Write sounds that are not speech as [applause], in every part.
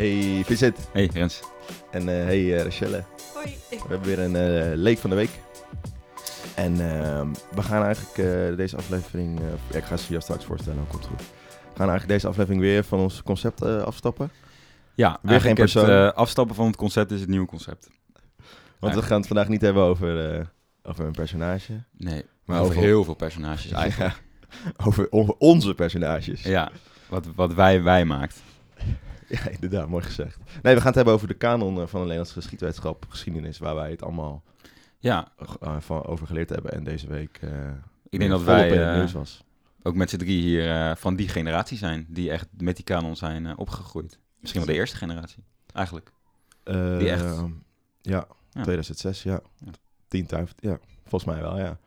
Hey Vincent Hey Rens. en eh, hey eh, Rachelle. Hoi. We hebben weer een eh, leek van de week. En ehm, we gaan eigenlijk eh, deze aflevering... eh, ja, ik ga ze jou straks voorstellen, dan komt het goed. We gaan eigenlijk deze aflevering weer van ons concept eh, afstappen. Ja, Weer geen persoon. Het, afstappen van het concept is het nieuwe concept. Want we gaan het vandaag niet hebben over, eh, over een personage. Nee, maar Maar over over- heel veel personages eigenlijk. Ja, [laughs] over, over onze personages. Ja, wat, wat wij, wij maakt. [laughs] Ja, inderdaad, mooi gezegd. Nee, we gaan het hebben over de kanon eh, van de Nederlandse geschiedwetenschap, geschiedenis, waar wij het allemaal Ja, eh, van over geleerd hebben. En deze week eh ik denk dat wij in eh, was. ook met z'n drie hier eh, van die generatie zijn. Die echt met die kanon zijn eh, opgegroeid. Misschien wel de eerste generatie, eigenlijk. Eh, die echt- Ja, Ja. 2006, ja. Ja. 10.000, ja. Volgens mij wel, ja.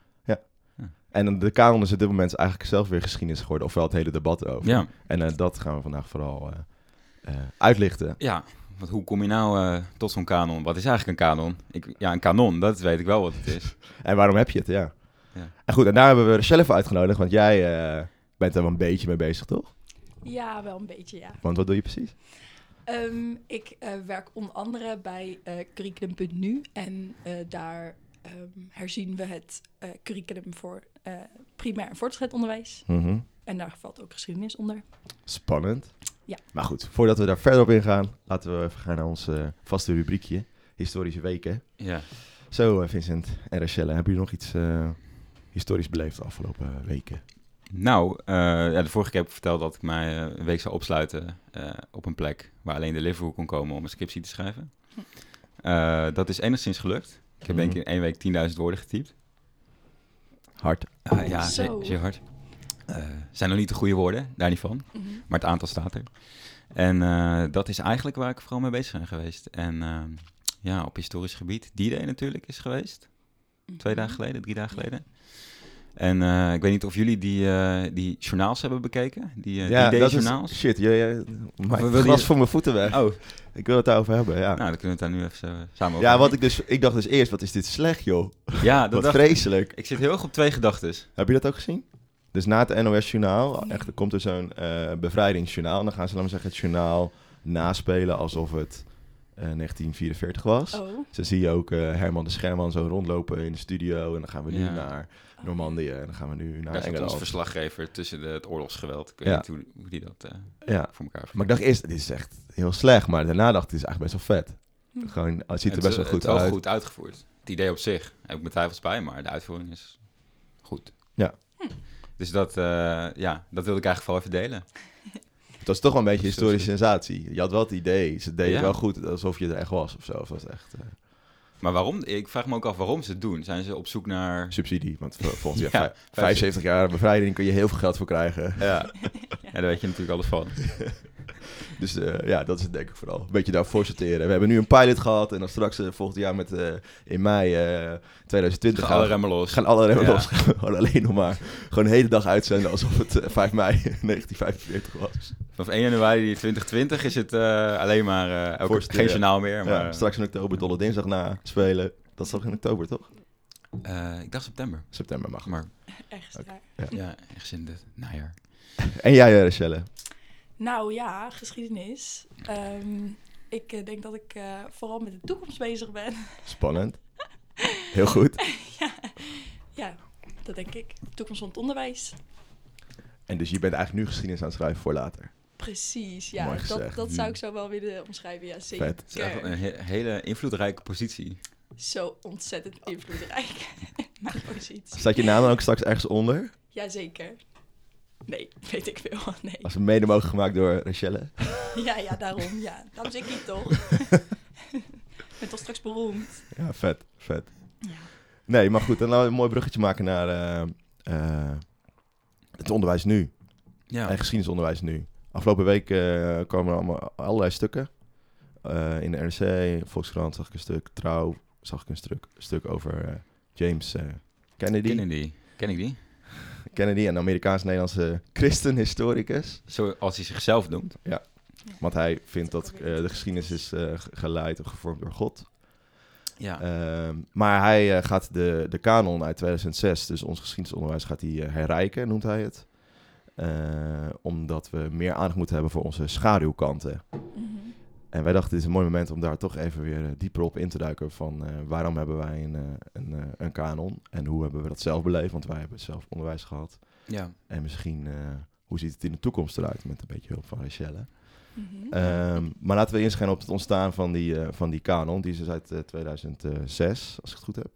En de kanon is op dit moment eigenlijk zelf weer geschiedenis geworden, ofwel het hele debat over. Ja, En eh, dat gaan we vandaag vooral eh, eh, uitlichten. ja. Want hoe kom je nou eh, tot zo'n kanon? Wat is eigenlijk een kanon? Ik, ja, een kanon, dat weet ik wel wat het is. [laughs] En waarom heb je het, ja. Ja. En goed, en daar hebben we Rachelle voor uitgenodigd, want jij eh, bent er wel een beetje mee bezig, toch? Ja, wel een beetje, ja. Want wat doe je precies? Ehm, ik eh, werk onder andere bij eh curriculum.nu en eh, daar ehm, herzien we het eh, curriculum voor eh, primair en voortgezet onderwijs. Mhm. En daar valt ook geschiedenis onder. Spannend. Ja. Maar goed, voordat we daar verder op ingaan, laten we even gaan naar ons eh, vaste rubriekje, historische weken. Ja. Zo, eh, Vincent en Rachelle, hebben jullie nog iets eh, historisch beleefd de afgelopen weken? Nou, eh, ja, de vorige keer heb ik verteld dat ik mij een week zou opsluiten eh, op een plek waar alleen de Liverpool kon komen om een scriptie te schrijven. Eh, dat is enigszins gelukt. Ik heb denk ik in één week 10.000 woorden getypt. Hard. Ah, ja, Zo. zeer, zeer hard. Eh, zijn nog niet de goede woorden, daar niet van. Mhm. Maar het aantal staat er. En eh, dat is eigenlijk waar ik vooral mee bezig ben geweest. En eh, ja, op historisch gebied. Die day natuurlijk is geweest. Twee dagen geleden, drie dagen geleden. En eh, ik weet niet of jullie die, eh, die journaals hebben bekeken. Die, uh, ja, die dat journaals. is shit. Je, je, wil gras je- voor mijn voeten weg. Oh, Ik wil het daarover hebben, ja. nou, dan kunnen we het daar nu even samen over ja, wat ik dus, ik dacht dus eerst, wat is dit slecht, joh. Ja, dat [laughs] Wat dacht, vreselijk. ik zit heel erg op twee gedachten. Heb je dat ook gezien? Dus na het NOS-journaal, echt, er komt er zo'n eh, bevrijdingsjournaal. En dan gaan ze, laten we zeggen, het journaal naspelen alsof het eh, 1944 was. Oh, Zo zie je ook eh, Herman de Scherman zo rondlopen in de studio. En dan gaan we nu Ja. naar Normandië en dan gaan we nu naar Daar Engeland. verslaggever tussen de, het oorlogsgeweld. Ik weet Ja. niet hoe, hoe die dat eh, Ja, voor elkaar heeft. maar ik dacht eerst, dit is echt heel slecht. Maar daarna dacht ik, dit is eigenlijk best wel vet. Hm. Gewoon, het ziet er Het best wel is, goed het is wel uit. goed uitgevoerd. Het idee op zich heb ik mijn twijfels bij, maar de uitvoering is goed. Ja. Hm. Dus dat, eh, ja, dat wilde ik eigenlijk vooral even delen. [laughs] Het was toch wel een beetje een historische sensatie. Je had wel het idee, ze deden Ja. wel goed alsof je er echt was of zo. Of was echt eh, Maar waarom? Ik vraag me ook af waarom ze het doen. Zijn ze op zoek naar... subsidie? Want vol- volgens [laughs] Ja, ja, 75 jaar bevrijding kun je heel veel geld voor krijgen. Ja. [laughs] ja, daar weet je natuurlijk alles van. [laughs] [laughs] Dus eh, ja, dat is het denk ik vooral. Een beetje daarvoor sorteren. We hebben nu een pilot gehad en dan straks eh, volgend jaar met eh, in mei eh 2020 Gaan alle remmen los. gaan alle remmen Ja. los. [laughs] Gewoon alleen nog maar gewoon de hele dag uitzenden alsof het eh, 5 mei [laughs] 1945 was. Vanaf 1 januari 2020 is het eh, alleen maar... eh, elke, geen ja. journaal meer, maar... Ja, straks in oktober, Dolle Dinsdag na spelen. Dat is toch in oktober, toch? eh, ik dacht september. September mag. Maar ergens Oké. daar. ja, ergens in het najaar. En jij, Rachelle? Nou ja, geschiedenis. Ehm, ik eh, denk dat ik eh, vooral met de toekomst bezig ben. Spannend. Heel goed. [laughs] ja. ja, dat denk ik. Toekomst van het onderwijs. En dus je bent eigenlijk nu geschiedenis aan het schrijven voor later. Precies, ja. Mooi Dat, dat zou ik zo wel willen omschrijven. Ja, zeker. Vet. Het is echt een he- hele invloedrijke positie. Zo ontzettend invloedrijk. [laughs] Mijn positie. Staat je naam dan ook straks ergens onder? Jazeker. Nee, [laughs] weet ik veel. [laughs] Nee. Als we mede mogen gemaakt door Rachelle. [laughs] Ja, ja, daarom. Ja, daarom zeg ik niet toch. ik ben toch straks beroemd. Ja, vet, vet. Ja. Nee, maar goed, dan laten we een mooi bruggetje maken naar eh, eh, het onderwijs nu. Ja. En geschiedenisonderwijs nu. Afgelopen week eh, kwamen er allemaal allerlei stukken. Eh, in de NRC, Volkskrant zag ik een stuk. Trouw zag ik een stuk, stuk over eh, James eh, Kennedy. Kennedy. Kennedy, een Amerikaans-Nederlandse christenhistoricus. Zoals hij zichzelf noemt. Want hij vindt dat eh, de geschiedenis is eh, ge- geleid of gevormd door God. Ja. Ehm, maar hij eh, gaat de, de kanon uit 2006, dus ons geschiedenisonderwijs, gaat hij herrijken, noemt hij het. Eh, omdat we meer aandacht moeten hebben voor onze schaduwkanten. Mhm. En wij dachten, dit is een mooi moment om daar toch even weer eh, dieper op in te duiken van eh, waarom hebben wij een, eh, een, eh, een kanon en hoe hebben we dat zelf beleefd, want wij hebben zelf onderwijs gehad. Ja. En misschien, eh, hoe ziet het in de toekomst eruit met een beetje hulp van Rachelle. Mhm. Ehm, maar laten we inschijnen op het ontstaan van die, eh, van die kanon. Die is dus uit eh, 2006, als ik het goed heb.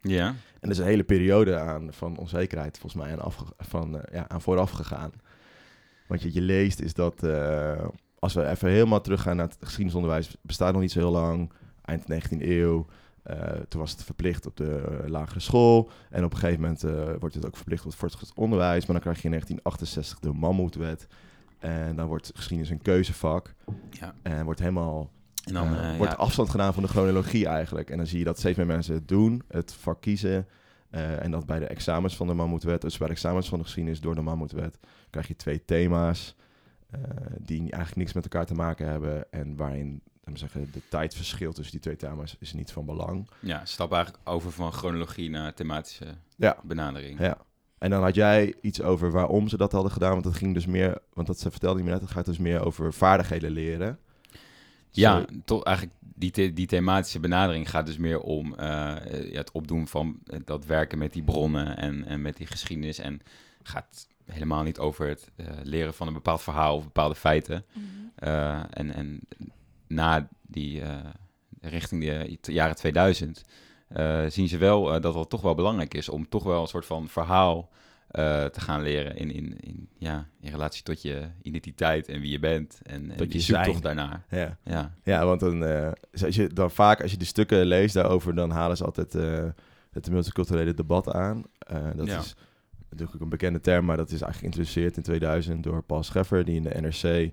Ja. En er is een hele periode aan van onzekerheid volgens mij aan, afge- van, eh, ja, aan vooraf gegaan. Want je, je leest is dat, eh, als we even helemaal teruggaan naar het geschiedenisonderwijs, bestaat nog niet zo heel lang, eind 19e eeuw. Eh, toen was het verplicht op de eh, lagere school. En op een gegeven moment eh, wordt het ook verplicht op het voortgezet onderwijs. Maar dan krijg je in 1968 de Mammoetwet. En dan wordt geschiedenis een keuzevak. Ja. En wordt helemaal En dan wordt ja, afstand gedaan van de chronologie eigenlijk. En dan zie je dat steeds meer mensen het doen, het vak kiezen. En dat bij de examens van de Mammoetwet, dus bij de examens van de geschiedenis door de Mammoetwet, krijg je twee thema's die eigenlijk niks met elkaar te maken hebben. En waarin, laten we zeggen, de tijdverschil tussen die twee thema's is niet van belang. ja, stap eigenlijk over van chronologie naar thematische Ja. benadering. Ja. En dan had jij iets over waarom ze dat hadden gedaan. Want het ging dus meer, want dat ze vertelde je me net, het gaat dus meer over vaardigheden leren. Ja, toch eigenlijk die, the- die thematische benadering gaat dus meer om eh, ja, het opdoen van eh, dat werken met die bronnen en, en met die geschiedenis. En gaat helemaal niet over het eh, leren van een bepaald verhaal of bepaalde feiten. Mhm. Eh, en, en na die eh, richting de jaren 2000 eh, zien ze wel eh, dat het toch wel belangrijk is om toch wel een soort van verhaal eh, te gaan leren in, in, in, ja, in relatie tot je identiteit en wie je bent en, en Tot je zoektocht zijn. daarnaar. Ja. Ja, Ja, want dan, eh, als je dan vaak, als je de stukken leest daarover, dan halen ze altijd eh, het multiculturele debat aan. Eh, dat Ja. is natuurlijk ook een bekende term, maar dat is eigenlijk geïntroduceerd in 2000 door Paul Scheffer, die in de NRC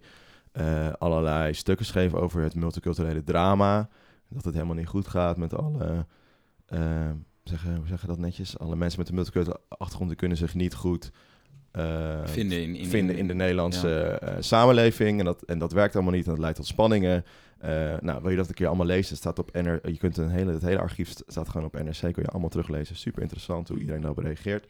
eh, allerlei stukken schreef over het multiculturele drama. Dat het helemaal niet goed gaat met alle, eh, zeggen, hoe zeg je dat netjes? Alle mensen met een multiculturele achtergrond die kunnen zich niet goed eh, vinden in, in, vinden in de Nederlandse samenleving. En dat, en dat werkt allemaal niet en dat leidt tot spanningen. Eh, nou, wil je dat een keer allemaal lezen? Het staat op NR, je kunt een hele, het hele archief st- staat gewoon op NRC, kun je allemaal teruglezen. Super interessant hoe iedereen daarop reageert.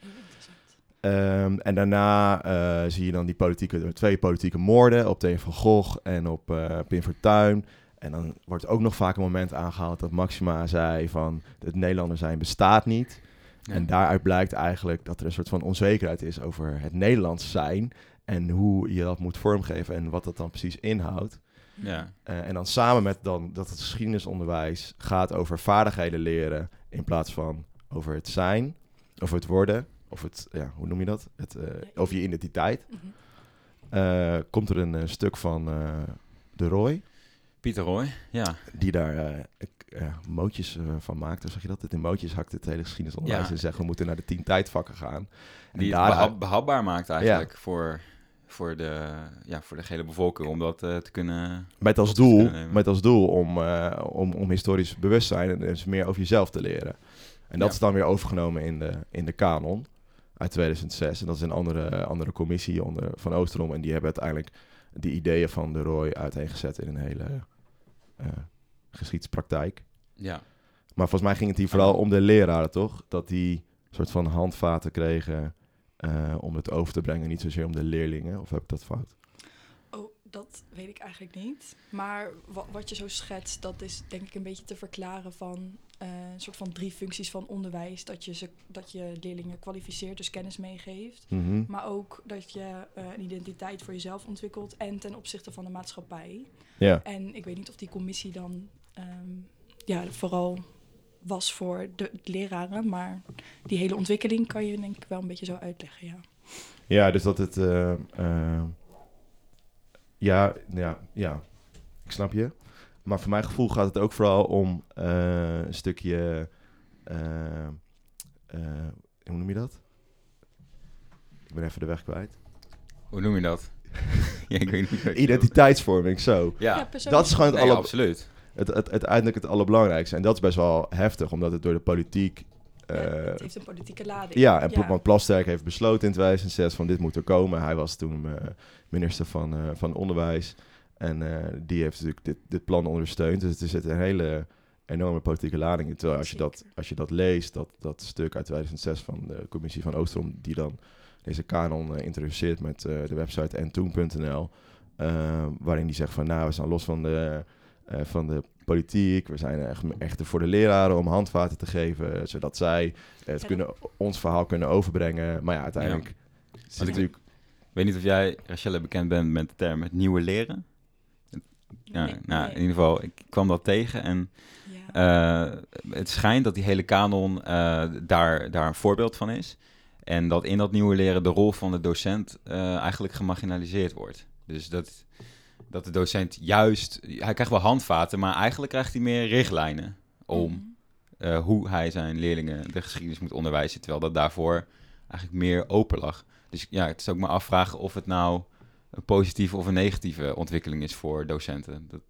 Ehm, en daarna eh, zie je dan die politieke, twee politieke moorden op Theo van Gogh en op eh Pim Fortuyn. En dan wordt ook nog vaak een moment aangehaald dat Maxima zei van het Nederlander zijn bestaat niet. Ja. En daaruit blijkt eigenlijk dat er een soort van onzekerheid is over het Nederlands zijn. En hoe je dat moet vormgeven en wat dat dan precies inhoudt. Ja, Eh, en dan samen met dan dat het geschiedenisonderwijs gaat over vaardigheden leren. In plaats van over het zijn, over het worden. Of het, ja, hoe noem je dat? Het, eh, over je identiteit. Mhm. Eh, komt er een eh, stuk van eh, De Roy. Pieter Roy, ja. Die daar eh, mootjes van maakt. Of zeg je dat? Het in mootjes hakt het hele geschiedenisonderwijs. Ja. En zegt we moeten naar de tien tijdvakken gaan. En Die het daaruit- behap- behapbaar maakt eigenlijk voor, voor, de, ja, voor de hele bevolking om dat eh, te kunnen... Met als doel, met als doel om, eh, om, om historisch bewustzijn en dus meer over jezelf te leren. En dat Ja. is dan weer overgenomen in de, in de kanon uit 2006. En dat is een andere, andere commissie onder, van Oosterom. En die hebben uiteindelijk die ideeën van de Roy uiteengezet in een hele eh geschiedspraktijk. Ja, Maar volgens mij ging het hier vooral om de leraren, toch? Dat die soort van handvaten kregen eh, om het over te brengen. Niet zozeer om de leerlingen. Of heb ik dat fout? Oh, dat weet ik eigenlijk niet. Maar wa- wat je zo schetst, dat is denk ik een beetje te verklaren van eh, een soort van drie functies van onderwijs. Dat je, ze, dat je leerlingen kwalificeert, dus kennis meegeeft. Mhm. Maar ook dat je eh, een identiteit voor jezelf ontwikkelt en ten opzichte van de maatschappij. Ja. En ik weet niet of die commissie dan ehm, ja, vooral was voor de leraren, maar die hele ontwikkeling kan je denk ik wel een beetje zo uitleggen, ja. Ja, dus dat het. eh, ja, ja, ja, ik snap je. Maar voor mijn gevoel gaat het ook vooral om eh, een stukje. eh, eh, hoe noem je dat? Ik ben even de weg kwijt. hoe noem je dat? [laughs] ja, ik weet niet. Identiteitsvorming, zo. Ja, Dat is gewoon het, nee, alle, absoluut. het, het, uiteindelijk het allerbelangrijkste. En dat is best wel heftig, omdat het door de politiek. Ja, eh, het heeft een politieke lading. Ja, en want Plasterk heeft besloten in 2006 van dit moet er komen. Hij was toen eh, minister van, eh, van Onderwijs. En eh, die heeft natuurlijk dit, dit plan ondersteund. Dus er zit een hele enorme politieke lading in. Terwijl als je dat, als je dat leest, dat, dat stuk uit 2006 van de commissie van Oostrom... die dan deze kanon eh, introduceert met eh, de website entoen.nl... waarin hij zegt van, nou, we staan los van de, van de politiek. We zijn echt, echt er voor de leraren om handvaten te geven, zodat zij het Ja, kunnen, ons verhaal kunnen overbrengen. Maar ja, uiteindelijk... zit ik- natuurlijk, Ik weet niet of jij, Rachelle, bekend bent met de term het nieuwe leren. Ja, Nee, nou, nee. in ieder geval, ik kwam dat tegen en Ja. eh, het schijnt dat die hele kanon eh, daar, daar een voorbeeld van is. En dat in dat nieuwe leren de rol van de docent eh, eigenlijk gemarginaliseerd wordt. Dus dat, dat de docent juist, hij krijgt wel handvaten, maar eigenlijk krijgt hij meer richtlijnen om Mhm. hoe hij zijn leerlingen de geschiedenis moet onderwijzen, terwijl dat daarvoor eigenlijk meer open lag. Dus ja, het is ook maar afvragen of het nou een positieve of een negatieve ontwikkeling is voor docenten. Dat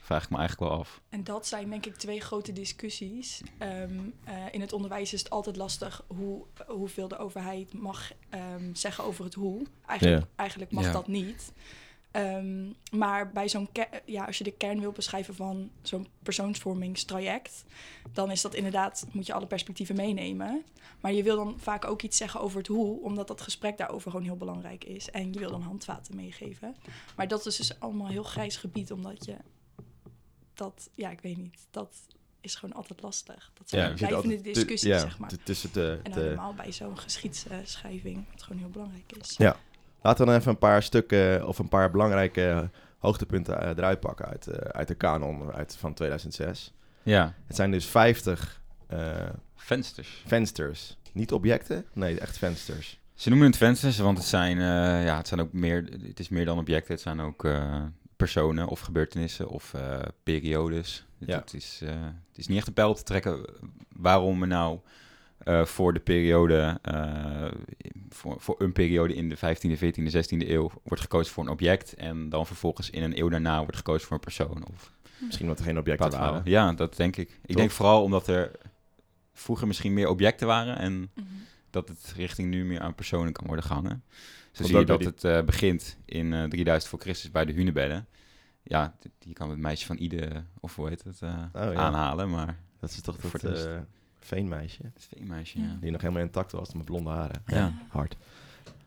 vraag ik me eigenlijk wel af. En dat zijn denk ik twee grote discussies. Ehm, eh, in het onderwijs is het altijd lastig hoe, hoeveel de overheid mag ehm, zeggen over het hoe. Eigenlijk, Ja. eigenlijk mag Ja. dat niet. Ehm, maar bij zo'n ja, als je de kern wil beschrijven van zo'n persoonsvormingstraject, dan is dat inderdaad, moet je alle perspectieven meenemen. Maar je wil dan vaak ook iets zeggen over het hoe, omdat dat gesprek daarover gewoon heel belangrijk is. En je wil dan handvaten meegeven. Maar dat is dus allemaal heel grijs gebied, omdat je dat, ja, ik weet niet, dat is gewoon altijd lastig. Dat zijn ja, blijvende discussies, ja, zeg maar. tussen de... En de- dan normaal bij zo'n geschiedschrijving, wat gewoon heel belangrijk is. Ja. Laten we dan even een paar stukken of een paar belangrijke hoogtepunten eh, eruit pakken uit, eh, uit de kanon uit, van 2006. Ja, Het zijn dus 50 eh, vensters. vensters. Niet objecten? Nee, echt vensters. Ze noemen het vensters, want het zijn, ja, het zijn ook meer, het is meer dan objecten. Het zijn ook personen of gebeurtenissen of periodes. Ja. het is, het is niet echt een pijl te trekken waarom we nou eh, voor de periode, eh, voor, voor een periode in de 15e, 14e, 16e eeuw wordt gekozen voor een object. En dan vervolgens in een eeuw daarna wordt gekozen voor een persoon. Of Misschien omdat er geen objecten waren. Ja, dat denk ik. Ik Toch? denk vooral omdat er vroeger misschien meer objecten waren en Mhm. dat het richting nu meer aan personen kan worden gehangen. Zo zie je dat het eh, begint in eh 3000 voor Christus bij de Hunebedden. Ja, d- je kan het meisje van Ide, of hoe heet het, eh, Oh, ja. aanhalen, maar Dat is toch Voor dat het eerst. Veenmeisje? het veenmeisje, Ja. ja. Die nog helemaal intact was met blonde haren. Ja. Hard.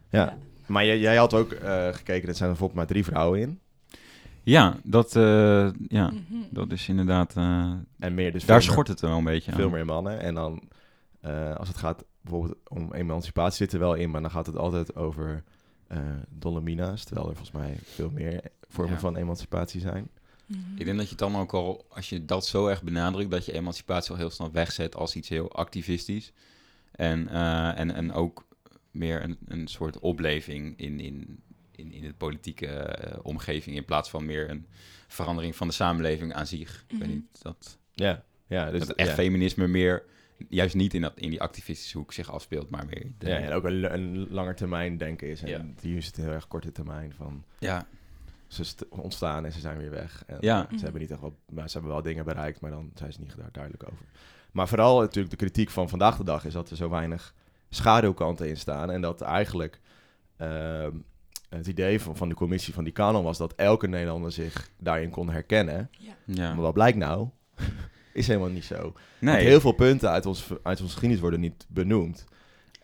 Ja. Maar jij, jij had ook eh, gekeken, er zijn er bijvoorbeeld maar drie vrouwen in. Ja, dat, eh, ja, Mhm. dat is inderdaad... eh, En meer dus daar schort het wel een beetje aan. veel meer mannen. En dan, eh, als het gaat bijvoorbeeld om emancipatie, zit er wel in, maar dan gaat het altijd over eh dolomina's. Terwijl er volgens mij veel meer vormen Ja. van emancipatie zijn. Mhm. Ik denk dat je het dan ook al, als je dat zo erg benadrukt, dat je emancipatie al heel snel wegzet als iets heel activistisch. En, eh, en, en ook meer een, een soort opleving in, in, in, in de politieke eh, omgeving, in plaats van meer een verandering van de samenleving aan zich. Ik weet Mhm. niet, dat, Ja, ja dus dat echt ja. feminisme meer, juist niet in, dat, in die activistische hoek zich afspeelt, maar meer... De, Ja, en ook een, een langer termijn denken is. En Ja. die is het heel erg korte termijn van ja, ze st- ontstaan en ze zijn weer weg. En Ja. Ze hebben niet echt wat, maar ze hebben wel dingen bereikt, maar dan zijn ze niet daar duidelijk over. Maar vooral natuurlijk de kritiek van vandaag de dag is dat er zo weinig schaduwkanten in staan. En dat eigenlijk ehm, het idee van, van de commissie van die kanon was dat elke Nederlander zich daarin kon herkennen. Ja. ja. Maar wat blijkt nou? [laughs] is helemaal niet zo. Want Nee, heel veel punten uit ons, uit onze geschiedenis worden niet benoemd.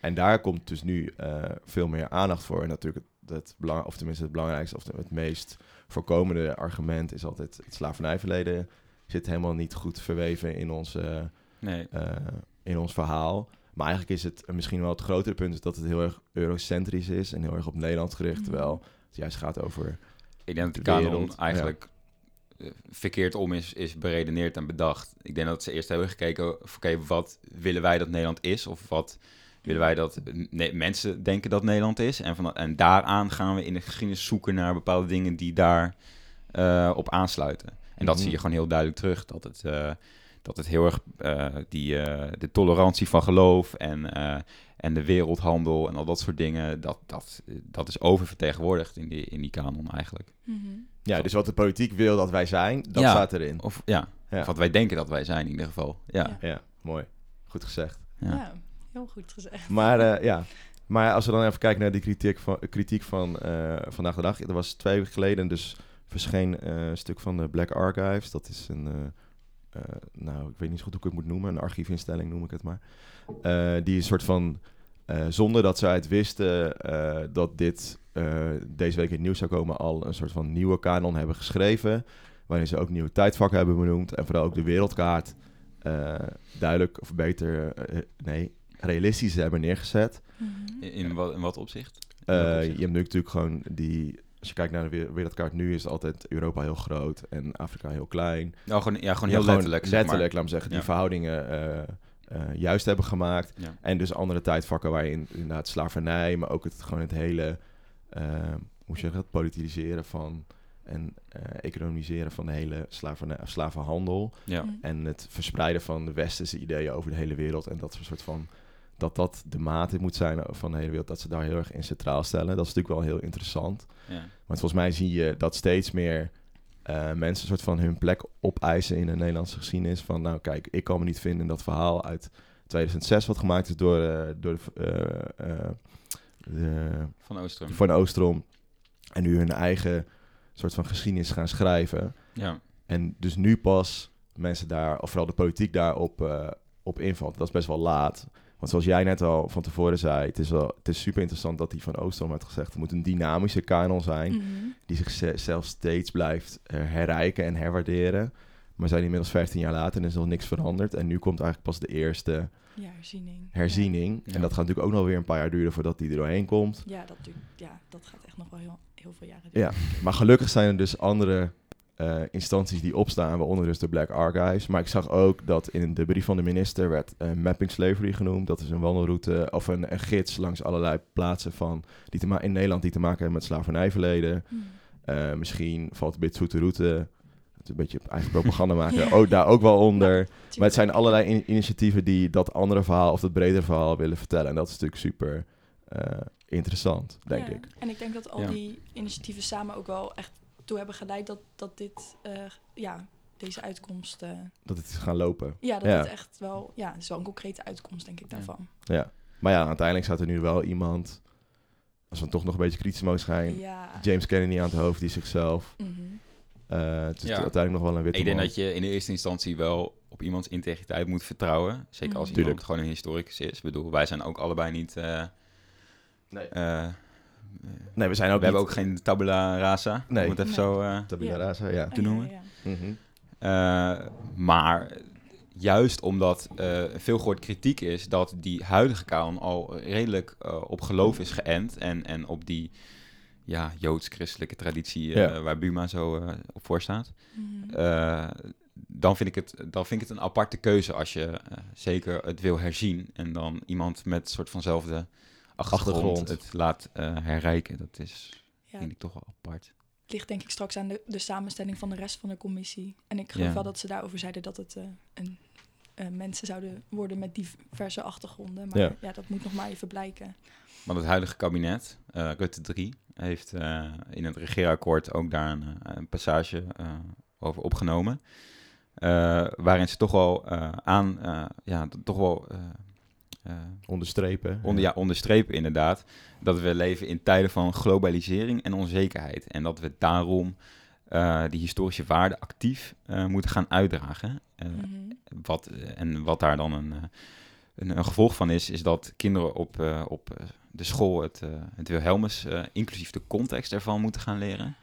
En daar komt dus nu eh, veel meer aandacht voor. En natuurlijk het, belang, of tenminste het belangrijkste of het meest voorkomende argument is altijd het slavernijverleden zit helemaal niet goed verweven in ons, eh, nee. eh, in ons verhaal. Maar eigenlijk is het misschien wel het grotere punt is dat het heel erg eurocentrisch is en heel erg op Nederland gericht. Mhm. Terwijl het juist gaat over Ik denk dat de de kanon wereld, eigenlijk eh, verkeerd om is, is beredeneerd en bedacht. Ik denk dat ze eerst hebben gekeken, of, oké, wat willen wij dat Nederland is? Of wat willen wij dat ne- mensen denken dat Nederland is? En, van, en daaraan gaan we in de geschiedenis zoeken naar bepaalde dingen die daar eh, op aansluiten. En dat Mhm. zie je gewoon heel duidelijk terug. Dat het, eh, dat het heel erg eh, die, eh, de tolerantie van geloof en, eh, en de wereldhandel en al dat soort dingen, dat, dat, dat is oververtegenwoordigd in die, in die kanon eigenlijk. Mhm. ja, dus wat de politiek wil dat wij zijn, dat Ja. staat erin. Of ja, Ja. of wat wij denken dat wij zijn in ieder geval. Ja, Ja. Ja, mooi. Goed gezegd. ja. Heel goed gezegd. Maar eh, ja, maar als we dan even kijken naar die kritiek van, kritiek van eh, vandaag de dag. Er was twee weken geleden dus verscheen eh, een stuk van de Black Archives. Dat is een, nou ik weet niet zo goed hoe ik het moet noemen, een archiefinstelling noem ik het maar. Die een soort van, zonder dat zij het wisten, dat dit deze week in het nieuws zou komen, al een soort van nieuwe kanon hebben geschreven. Waarin ze ook nieuwe tijdvakken hebben benoemd. En vooral ook de wereldkaart duidelijk, of beter, nee, realistisch hebben neergezet. Mhm. In, in wat, in wat opzicht? Eh, welk je opzicht? hebt nu natuurlijk gewoon die... Als je kijkt naar de we- wereldkaart nu, is altijd Europa heel groot en Afrika heel klein. Oh, gewoon, ja, gewoon Ja, heel letterlijk. zeg maar. letterlijk, laat me zeggen, die Ja. verhoudingen eh, eh, juist hebben gemaakt. Ja. En dus andere tijdvakken waarin inderdaad slavernij, maar ook het, gewoon het hele, hoe zeg je dat, politiseren van en economiseren van de hele slavernij, slavenhandel. Ja. Mhm. En het verspreiden van de westerse ideeën over de hele wereld. En dat soort van dat dat de mate moet zijn van de hele wereld, dat ze daar heel erg in centraal stellen. Dat is natuurlijk wel heel interessant. Ja. Want volgens mij zie je dat steeds meer eh, mensen een soort van hun plek opeisen in de Nederlandse geschiedenis. Van nou kijk, ik kan me niet vinden in dat verhaal uit 2006 wat gemaakt is door, eh, door de, eh, de, Van Oostrum. van Oostrom. En nu hun eigen soort van geschiedenis gaan schrijven. Ja. En dus nu pas mensen daar, of vooral de politiek daarop op invalt. Dat is best wel laat. Want zoals jij net al van tevoren zei, het is, wel, het is super interessant dat die van Oostrom had gezegd... er moet een dynamische kanon zijn Mhm. die zichzelf steeds blijft eh, herrijken en herwaarderen. Maar zijn inmiddels 15 jaar later en is nog niks veranderd. En nu komt eigenlijk pas de eerste Ja, herziening. herziening. Ja. En dat gaat natuurlijk ook nog weer een paar jaar duren voordat die er doorheen komt. Ja, ja, dat, duurt, ja, dat gaat echt nog wel heel, heel veel jaren duren. Ja, maar gelukkig zijn er dus andere eh, instanties die opstaan, waaronder dus de Black Archives. Maar ik zag ook dat in de brief van de minister werd eh, Mapping Slavery genoemd. Dat is een wandelroute of een, een gids langs allerlei plaatsen van, die te in Nederland die te maken hebben met slavernijverleden. Mhm. Eh, misschien valt een zoete route, het is een beetje eigen [laughs] propaganda maken, ook, daar ook wel onder. Maar het zijn allerlei in- initiatieven die dat andere verhaal of dat bredere verhaal willen vertellen. En dat is natuurlijk super eh, interessant, denk Ja, ik. En ik denk dat al Ja. die initiatieven samen ook wel echt toe hebben geleid dat, dat dit, eh, ja, deze uitkomst, eh, Dat het is gaan lopen. ja, dat Ja. het echt wel, ja, het is wel een concrete uitkomst, denk ik, daarvan. Ja. Maar ja, uiteindelijk staat er nu wel iemand, als we toch nog een beetje kritisch mogen zijn, Ja. James Kennedy aan het hoofd, die zichzelf. Mhm. eh, het is Ja. uiteindelijk nog wel een witte Ik denk man. dat je in de eerste instantie wel op iemands integriteit moet vertrouwen. Zeker als Mhm. iemand Tuurlijk. gewoon een historicus is. Ik bedoel, wij zijn ook allebei niet... eh, Nee. eh, Nee, we zijn ook we hebben ook geen tabula rasa, Nee. om het even Nee. zo... eh, Tabula rasa, ja. te noemen. Ja, ja. Mhm. Eh, maar juist omdat eh, veel gehoord kritiek is dat die huidige kanon al redelijk eh, op geloof is geënt en, en op die ja, joods-christelijke traditie eh, Ja. waar Buma zo eh, op voor staat, Mhm. eh, dan, vind ik het, dan vind ik het een aparte keuze als je eh, zeker het wil herzien en dan iemand met een soort vanzelfde achtergrond, Achtergrond. het laat eh, herrijken. Dat is, Ja, vind ik toch wel apart. het ligt denk ik straks aan de, de samenstelling van de rest van de commissie. En ik geloof Ja. wel dat ze daarover zeiden dat het eh, een, eh, mensen zouden worden met diverse achtergronden. Maar Ja. ja. dat moet nog maar even blijken. Want het huidige kabinet, eh, Rutte 3, heeft eh, in het regeerakkoord ook daar een, een passage eh, over opgenomen. eh, waarin ze toch wel eh, aan, eh, ja, toch wel Onderstrepen. onder, ja, onderstrepen inderdaad, dat we leven in tijden van globalisering en onzekerheid. En dat we daarom eh, die historische waarden actief eh, moeten gaan uitdragen. Eh, Mhm. wat, eh, en wat daar dan een, eh, een, een gevolg van is, is dat kinderen op, eh, op eh, de school het, eh, het Wilhelmus, eh, inclusief de context ervan, moeten gaan leren.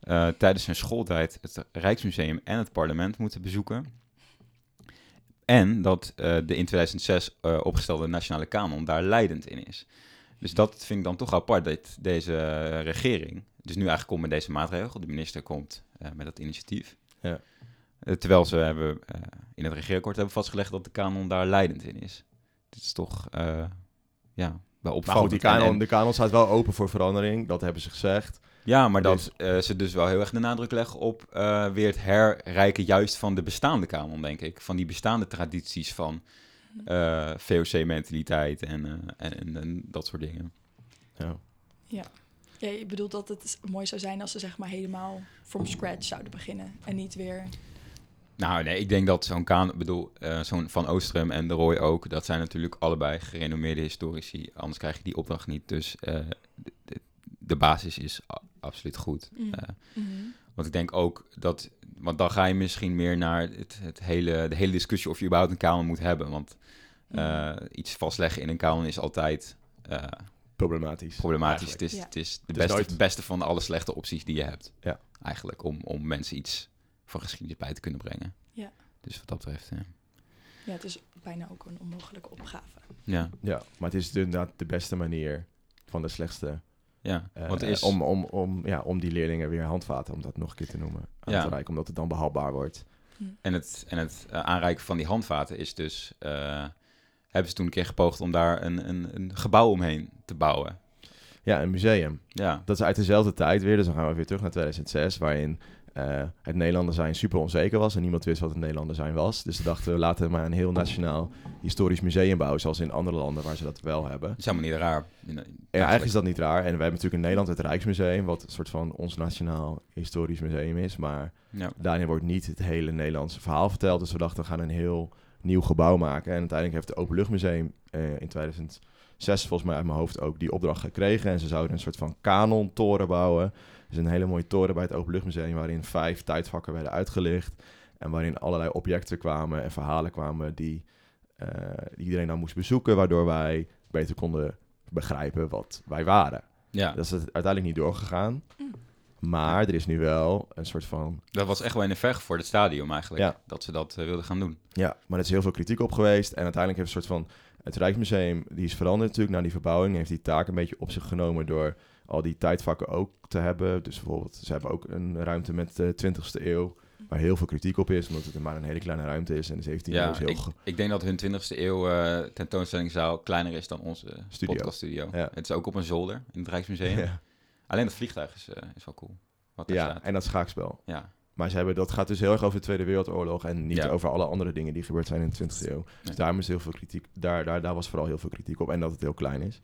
Eh, tijdens hun schooltijd het Rijksmuseum en het parlement moeten bezoeken. En dat eh, de in 2006 eh, opgestelde nationale kanon daar leidend in is. Dus dat vind ik dan toch apart, dat deze regering, dus nu eigenlijk komt met deze maatregel, de minister komt eh, met dat initiatief. Ja. Terwijl ze hebben, in het regeerakkoord hebben vastgelegd dat de kanon daar leidend in is. Dit is toch, ja, wel Maar opvallend. goed, die kanon, en- de kanon staat wel open voor verandering. Dat hebben ze gezegd. Ja, maar Dus- dat eh, ze dus wel heel erg de nadruk leggen op eh, weer het herrijken juist van de bestaande kanon, denk ik. Van die bestaande tradities van eh, VOC-mentaliteit en, eh, en, en, en dat soort dingen. Ja. Ja, je bedoelt dat het mooi zou zijn als ze zeg maar helemaal from scratch zouden beginnen. En niet weer... Nou, nee, ik denk dat zo'n Kaan, ik bedoel, eh, zo'n Van Oostrum en de Roy ook, dat zijn natuurlijk allebei gerenommeerde historici. Anders krijg je die opdracht niet. Dus eh, de, basis is absoluut goed. Mm. Eh, Mhm. want ik denk ook dat, want dan ga je misschien meer naar het, het hele, de hele discussie of je überhaupt een kanon moet hebben. Want eh, iets vastleggen in een kanon is altijd, eh, problematisch. problematisch. Het is, Ja. het is de is beste, nooit- beste van alle slechte opties die je hebt. Ja. Eigenlijk, om, om mensen iets van geschiedenis bij te kunnen brengen. Ja. Dus wat dat betreft, ja. Ja, het is bijna ook een onmogelijke opgave. Ja, Ja, maar het is dus inderdaad de beste manier van de slechtste. Ja. eh, Want is, om, om, om, ja, om die leerlingen weer handvaten, om dat nog een keer te noemen, aan Ja. te reiken, omdat het dan behapbaar wordt. En het, en het eh, aanreiken van die handvaten is dus... eh, hebben ze toen een keer gepoogd om daar een, een, een gebouw omheen te bouwen. Ja, een museum. Ja, Dat is uit dezelfde tijd weer, dus dan gaan we weer terug naar 2006, waarin eh, het Nederlander zijn super onzeker was en niemand wist wat het Nederlander zijn was. Dus we dachten we laten maar een heel nationaal historisch museum bouwen, zoals in andere landen waar ze dat wel hebben. dat is helemaal niet raar. Ja, eigenlijk is dat niet raar. En we hebben natuurlijk in Nederland het Rijksmuseum, wat een soort van ons nationaal historisch museum is. Maar Ja, daarin wordt niet het hele Nederlandse verhaal verteld. Dus we dachten, we gaan een heel nieuw gebouw maken. En uiteindelijk heeft het Openluchtmuseum eh in 2006 volgens mij uit mijn hoofd ook die opdracht gekregen. En ze zouden een soort van kanontoren bouwen. Dus een hele mooie toren bij het Openluchtmuseum waarin vijf tijdvakken werden uitgelicht. En waarin allerlei objecten kwamen en verhalen kwamen die, eh, die iedereen dan moest bezoeken. Waardoor wij beter konden begrijpen wat wij waren. ja. Dat is het uiteindelijk niet doorgegaan. Mm. Maar er is nu wel een soort van... dat was echt wel in de verg voor het stadium eigenlijk. Ja. Dat ze dat eh, wilden gaan doen. Ja, maar er is heel veel kritiek op geweest. En uiteindelijk heeft een soort van... Het Rijksmuseum, die is veranderd natuurlijk na die verbouwing. Heeft die taak een beetje op zich genomen door al die tijdvakken ook te hebben. Dus bijvoorbeeld, ze hebben ook een ruimte met de 20e eeuw. Waar heel veel kritiek op is, omdat het maar een hele kleine ruimte is. En de 17e eeuw is heel... ik, ik denk dat hun 20e eeuw eh, tentoonstellingzaal kleiner is dan onze Studio. podcaststudio. Ja. Het is ook op een zolder in het Rijksmuseum. [laughs] Ja, Alleen het vliegtuig is, eh, is wel cool. Wat daar ja, staat. en dat schaakspel. Ja, Maar ze hebben, dat gaat dus heel erg over de Tweede Wereldoorlog en niet over alle andere dingen die gebeurd zijn in de 20e eeuw. Nee. Dus daarom is heel veel kritiek. Daar, daar, daar was vooral heel veel kritiek op en dat het heel klein is.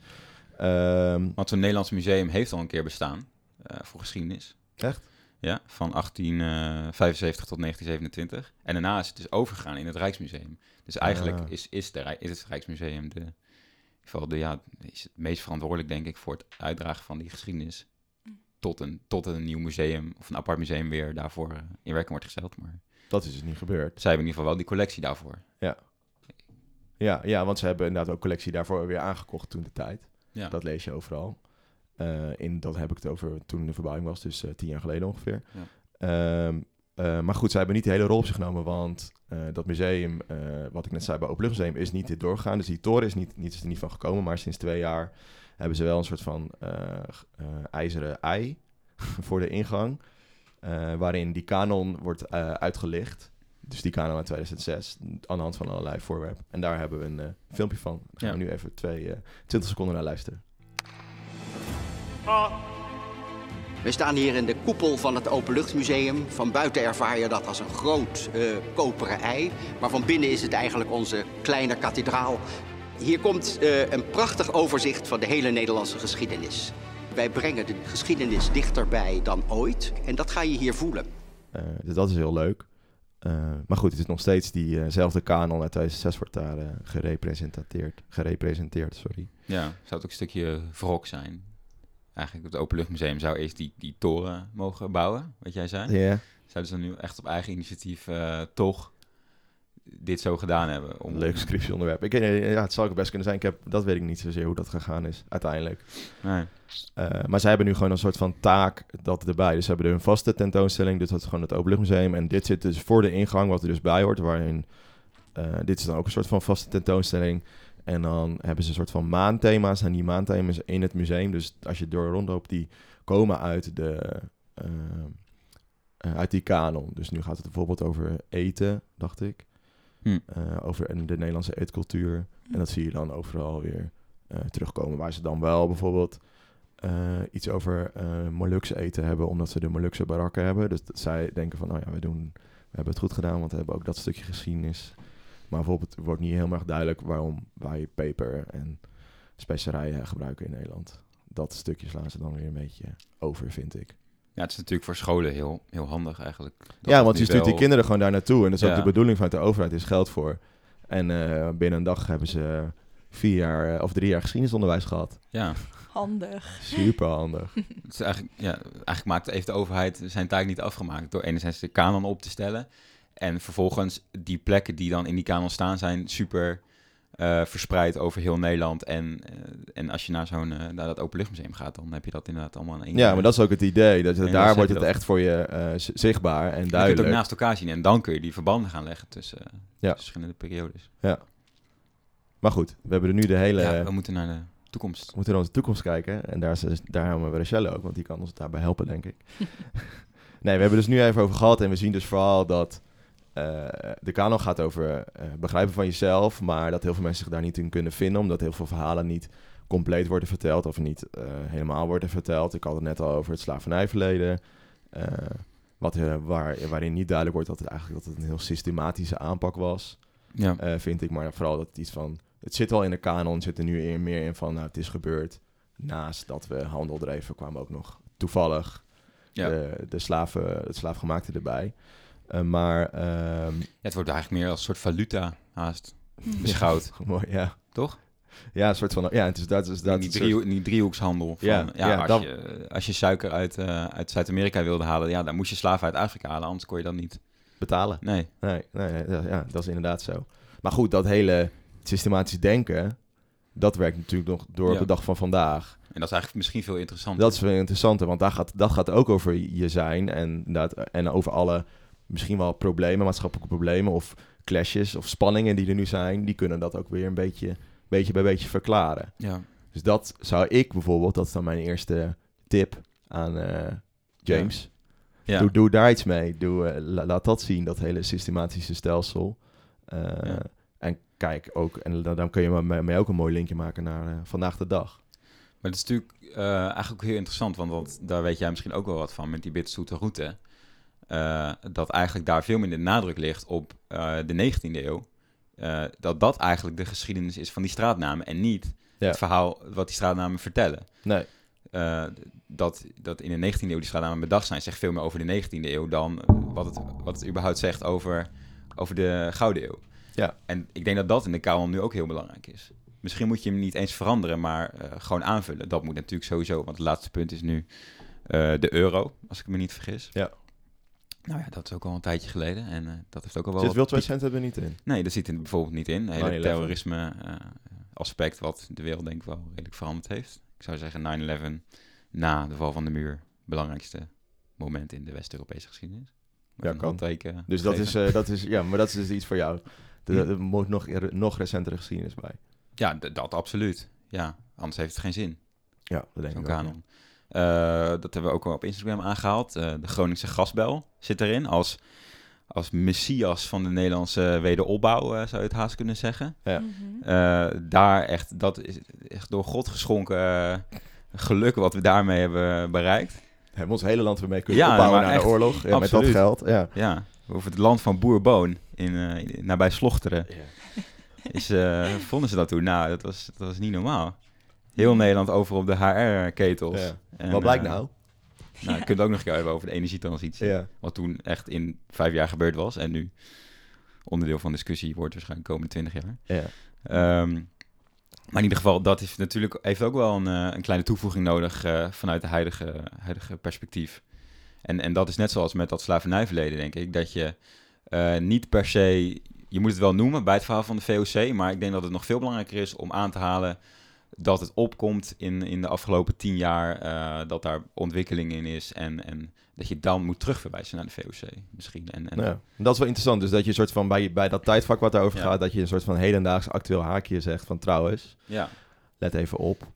Ehm, want zo'n Nederlands museum heeft al een keer bestaan eh, voor geschiedenis. Echt? Ja, van 1875 tot 1927. En daarna is het dus overgegaan in het Rijksmuseum. Dus eigenlijk Ah. is, is, de, is het Rijksmuseum de, in ieder geval de, ja, is het meest verantwoordelijk, denk ik, voor het uitdragen van die geschiedenis. Tot een, tot een nieuw museum of een apart museum weer daarvoor eh, in werking wordt gesteld. Maar dat is dus niet gebeurd. zij hebben in ieder geval wel die collectie daarvoor. Ja, ja, want ze hebben inderdaad ook collectie daarvoor weer aangekocht toen de tijd. Ja. Dat lees je overal. Eh, in, dat heb ik het over toen de verbouwing was, dus eh, tien jaar geleden ongeveer. Ja. Ehm, eh, maar goed, zij hebben niet de hele rol op zich genomen, want dat museum, wat ik net zei bij Openluchtmuseum, is niet dit doorgegaan. Dus die toren is, niet, niet, is er niet van gekomen, maar sinds twee jaar hebben ze wel een soort van ijzeren ei [laughs] voor de ingang, waarin die kanon wordt uitgelicht. Dus die kanon uit 2006, aan de hand van allerlei voorwerpen. En daar hebben we een eh, filmpje van. Daar gaan Ja. we nu even twee, eh 20 seconden naar luisteren. We staan hier in de koepel van het Openluchtmuseum. Van buiten ervaar je dat als een groot eh, koperen ei. Maar van binnen is het eigenlijk onze kleine kathedraal. Hier komt eh, een prachtig overzicht van de hele Nederlandse geschiedenis. Wij brengen de geschiedenis dichterbij dan ooit. En dat ga je hier voelen. Eh, dus dat is heel leuk. Eh, maar goed, het is nog steeds diezelfde kanon uit 2006 wordt daar eh, gerepresenteerd. Gerepresenteerd, sorry. Ja, zou het ook een stukje wrok zijn. Eigenlijk het Openluchtmuseum zou eerst die, die toren mogen bouwen, wat jij zei. Ja. Zouden ze nu echt op eigen initiatief eh, toch dit zo gedaan hebben? Om, Leuk scriptieonderwerp. Ik, ja, het zou ook best kunnen zijn. Ik heb, dat weet ik niet zozeer hoe dat gegaan is, uiteindelijk. Nee. Eh, maar zij hebben nu gewoon een soort van taak dat erbij. Dus ze hebben een vaste tentoonstelling, dus dat is gewoon het Openluchtmuseum. En dit zit dus voor de ingang, wat er dus bij hoort, waarin... eh, dit is dan ook een soort van vaste tentoonstelling. En dan hebben ze een soort van maanthema's. En die maanthema's in het museum, dus als je door rondloopt, die komen uit, de, eh, uit die kanon. Dus nu gaat het bijvoorbeeld over eten, dacht ik. Hm. Eh, over de Nederlandse eetcultuur. En dat zie je dan overal weer eh, terugkomen. Waar ze dan wel bijvoorbeeld eh, iets over eh Molukse eten hebben, omdat ze de Molukse barakken hebben. Dus dat zij denken van, nou ja, we, doen, we hebben het goed gedaan, want we hebben ook dat stukje geschiedenis. Maar bijvoorbeeld wordt niet heel erg duidelijk waarom wij peper en specerijen gebruiken in Nederland. Dat stukje slaan ze dan weer een beetje over, vind ik. Ja, het is natuurlijk voor scholen heel, heel handig eigenlijk. Dat ja, want je stuurt die kinderen gewoon daar naartoe. En dat is ook de bedoeling vanuit de overheid, is geld voor. En eh, binnen een dag hebben ze vier jaar eh, of drie jaar geschiedenisonderwijs gehad. Ja, Handig. Super handig. [laughs] het is eigenlijk, ja, eigenlijk maakt heeft de overheid zijn taak niet afgemaakt door enerzijds de kanon op te stellen. En vervolgens die plekken die dan in die kanon staan zijn super eh, verspreid over heel Nederland. En, eh, en als je naar zo'n eh, naar dat openluchtmuseum gaat, dan heb je dat inderdaad allemaal in één Ja, keer. maar dat is ook het idee. Dat, En daar wordt het dat. echt voor je eh, zichtbaar en Je kunt het duidelijk. ook naast elkaar zien en dan kun je die verbanden gaan leggen tussen Ja. verschillende periodes. Maar goed, we hebben er nu de hele... Ja, we moeten naar de toekomst. We moeten naar onze toekomst kijken. En daar, is, daar hebben we Rachelle ook, want die kan ons daarbij helpen, denk ik. [laughs] nee, we hebben dus nu even over gehad. En we zien dus vooral dat eh, de kanon gaat over eh, begrijpen van jezelf. Maar dat heel veel mensen zich daar niet in kunnen vinden. Omdat heel veel verhalen niet compleet worden verteld. Of niet eh, helemaal worden verteld. Ik had het net al over het slavernijverleden. wat, waar, waarin niet duidelijk wordt dat het eigenlijk dat het een heel systematische aanpak was. Ja. Vind ik. Maar vooral dat het iets van... Het zit al in de kanon, het zit er nu eer- meer in van... Nou, het is gebeurd. Naast dat we handel dreven, kwamen ook nog toevallig Ja. de, de slaven, het slaafgemaakte erbij. Eh, maar... ehm, Ja, het wordt eigenlijk meer als een soort valuta haast beschouwd, [laughs] mooi, ja. toch? Ja, een soort van... Ja, het is dat... Is dat die, een driehoek- soort- die driehoekshandel. Van, Ja, ja, ja, als, dat- je, als je suiker uit, eh, uit Zuid-Amerika wilde halen, ja, dan moest je slaven uit Afrika halen, anders kon je dat niet. betalen. Nee. Nee, nee, nee, ja, ja, dat is inderdaad zo. Maar goed, dat hele systematisch denken... Dat werkt natuurlijk nog door op Ja. de dag van vandaag. En dat is eigenlijk misschien veel interessanter. Dat is veel interessanter, want daar gaat, dat gaat ook over je zijn en, inderdaad, en over alle misschien wel problemen, maatschappelijke problemen of clashes of spanningen die er nu zijn. Die kunnen dat ook weer een beetje, beetje bij beetje verklaren. Ja. Dus dat zou ik bijvoorbeeld, dat is dan mijn eerste tip aan eh, James. Ja. Doe, doe daar iets mee. Doe, eh, la- laat dat zien, dat hele systematische stelsel. Eh, Ja. En kijk ook, en dan, dan kun je met mij ook een mooi linkje maken naar vandaag de dag. Maar het is natuurlijk eigenlijk ook heel interessant, want dat, daar weet jij misschien ook wel wat van met die bitterzoete route. Eh, dat eigenlijk daar veel minder nadruk ligt op eh, de 19e eeuw. Eh, dat dat eigenlijk de geschiedenis is van die straatnamen en niet Ja. het verhaal wat die straatnamen vertellen. Nee, dat, dat in de 19e eeuw die straatnamen bedacht zijn, zegt veel meer over de 19e eeuw dan wat het, wat het überhaupt zegt over, over de Gouden Eeuw. Ja. En ik denk dat dat in de kanon nu ook heel belangrijk is. Misschien moet je hem niet eens veranderen, maar gewoon aanvullen. Dat moet natuurlijk sowieso, want het laatste punt is nu de euro, als ik me niet vergis. Ja. Nou ja, dat is ook al een tijdje geleden en eh, dat heeft ook al wel... zit Center er niet in. Nee, dat zit er bijvoorbeeld niet in. Het hele 9/11. terrorisme eh, aspect wat de wereld denk ik wel redelijk veranderd heeft. Ik zou zeggen 9-11 na de val van de muur. Belangrijkste moment in de West-Europese geschiedenis. Met Ja, kan. handteken Dus dat is, eh, dat is, ja, maar dat is dus iets voor jou. Er, moet nog, er, nog recentere geschiedenis bij. Ja, dat absoluut. Ja, anders heeft het geen zin, Ja, dat denk zo'n ik ook, kanon. Eh, dat hebben we ook al op Instagram aangehaald. Eh, de Groningse gasbel zit erin als, als messias van de Nederlandse wederopbouw, eh, zou je het haast kunnen zeggen. Ja. Mhm. Eh, daar echt, dat is echt door God geschonken geluk wat we daarmee hebben bereikt. ja. Hebben we ons hele land weer mee kunnen Ja, opbouwen na de oorlog. Ja, met dat geld. Ja. Ja, over het land van Boerboon in, eh, in- nabij Slochteren. Is, eh, vonden ze dat toen? Nou, dat was, dat was niet normaal. Heel Nederland over op de HR-ketels. Ja. Wat blijkt eh, nou? Nou, je kunt het ook nog een keer hebben over de energietransitie. Ja. Wat toen echt in vijf jaar gebeurd was. En nu onderdeel van discussie wordt waarschijnlijk de komende twintig jaar. Ja. Ehm, maar in ieder geval, dat is natuurlijk, heeft ook wel een, eh, een kleine toevoeging nodig eh, vanuit de huidige, huidige perspectief. En, en dat is net zoals met dat slavernijverleden, denk ik, dat je niet per se, je moet het wel noemen bij het verhaal van de VOC, maar ik denk dat het nog veel belangrijker is om aan te halen dat het opkomt in, in de afgelopen tien jaar, eh, dat daar ontwikkeling in is en, en dat je dan moet terugverwijzen naar de VOC misschien. En, en, Ja. Dat is wel interessant. Dus dat je een soort van bij, bij dat tijdvak wat daarover Ja. gaat, dat je een soort van hedendaags actueel haakje zegt van trouwens, ja, let even op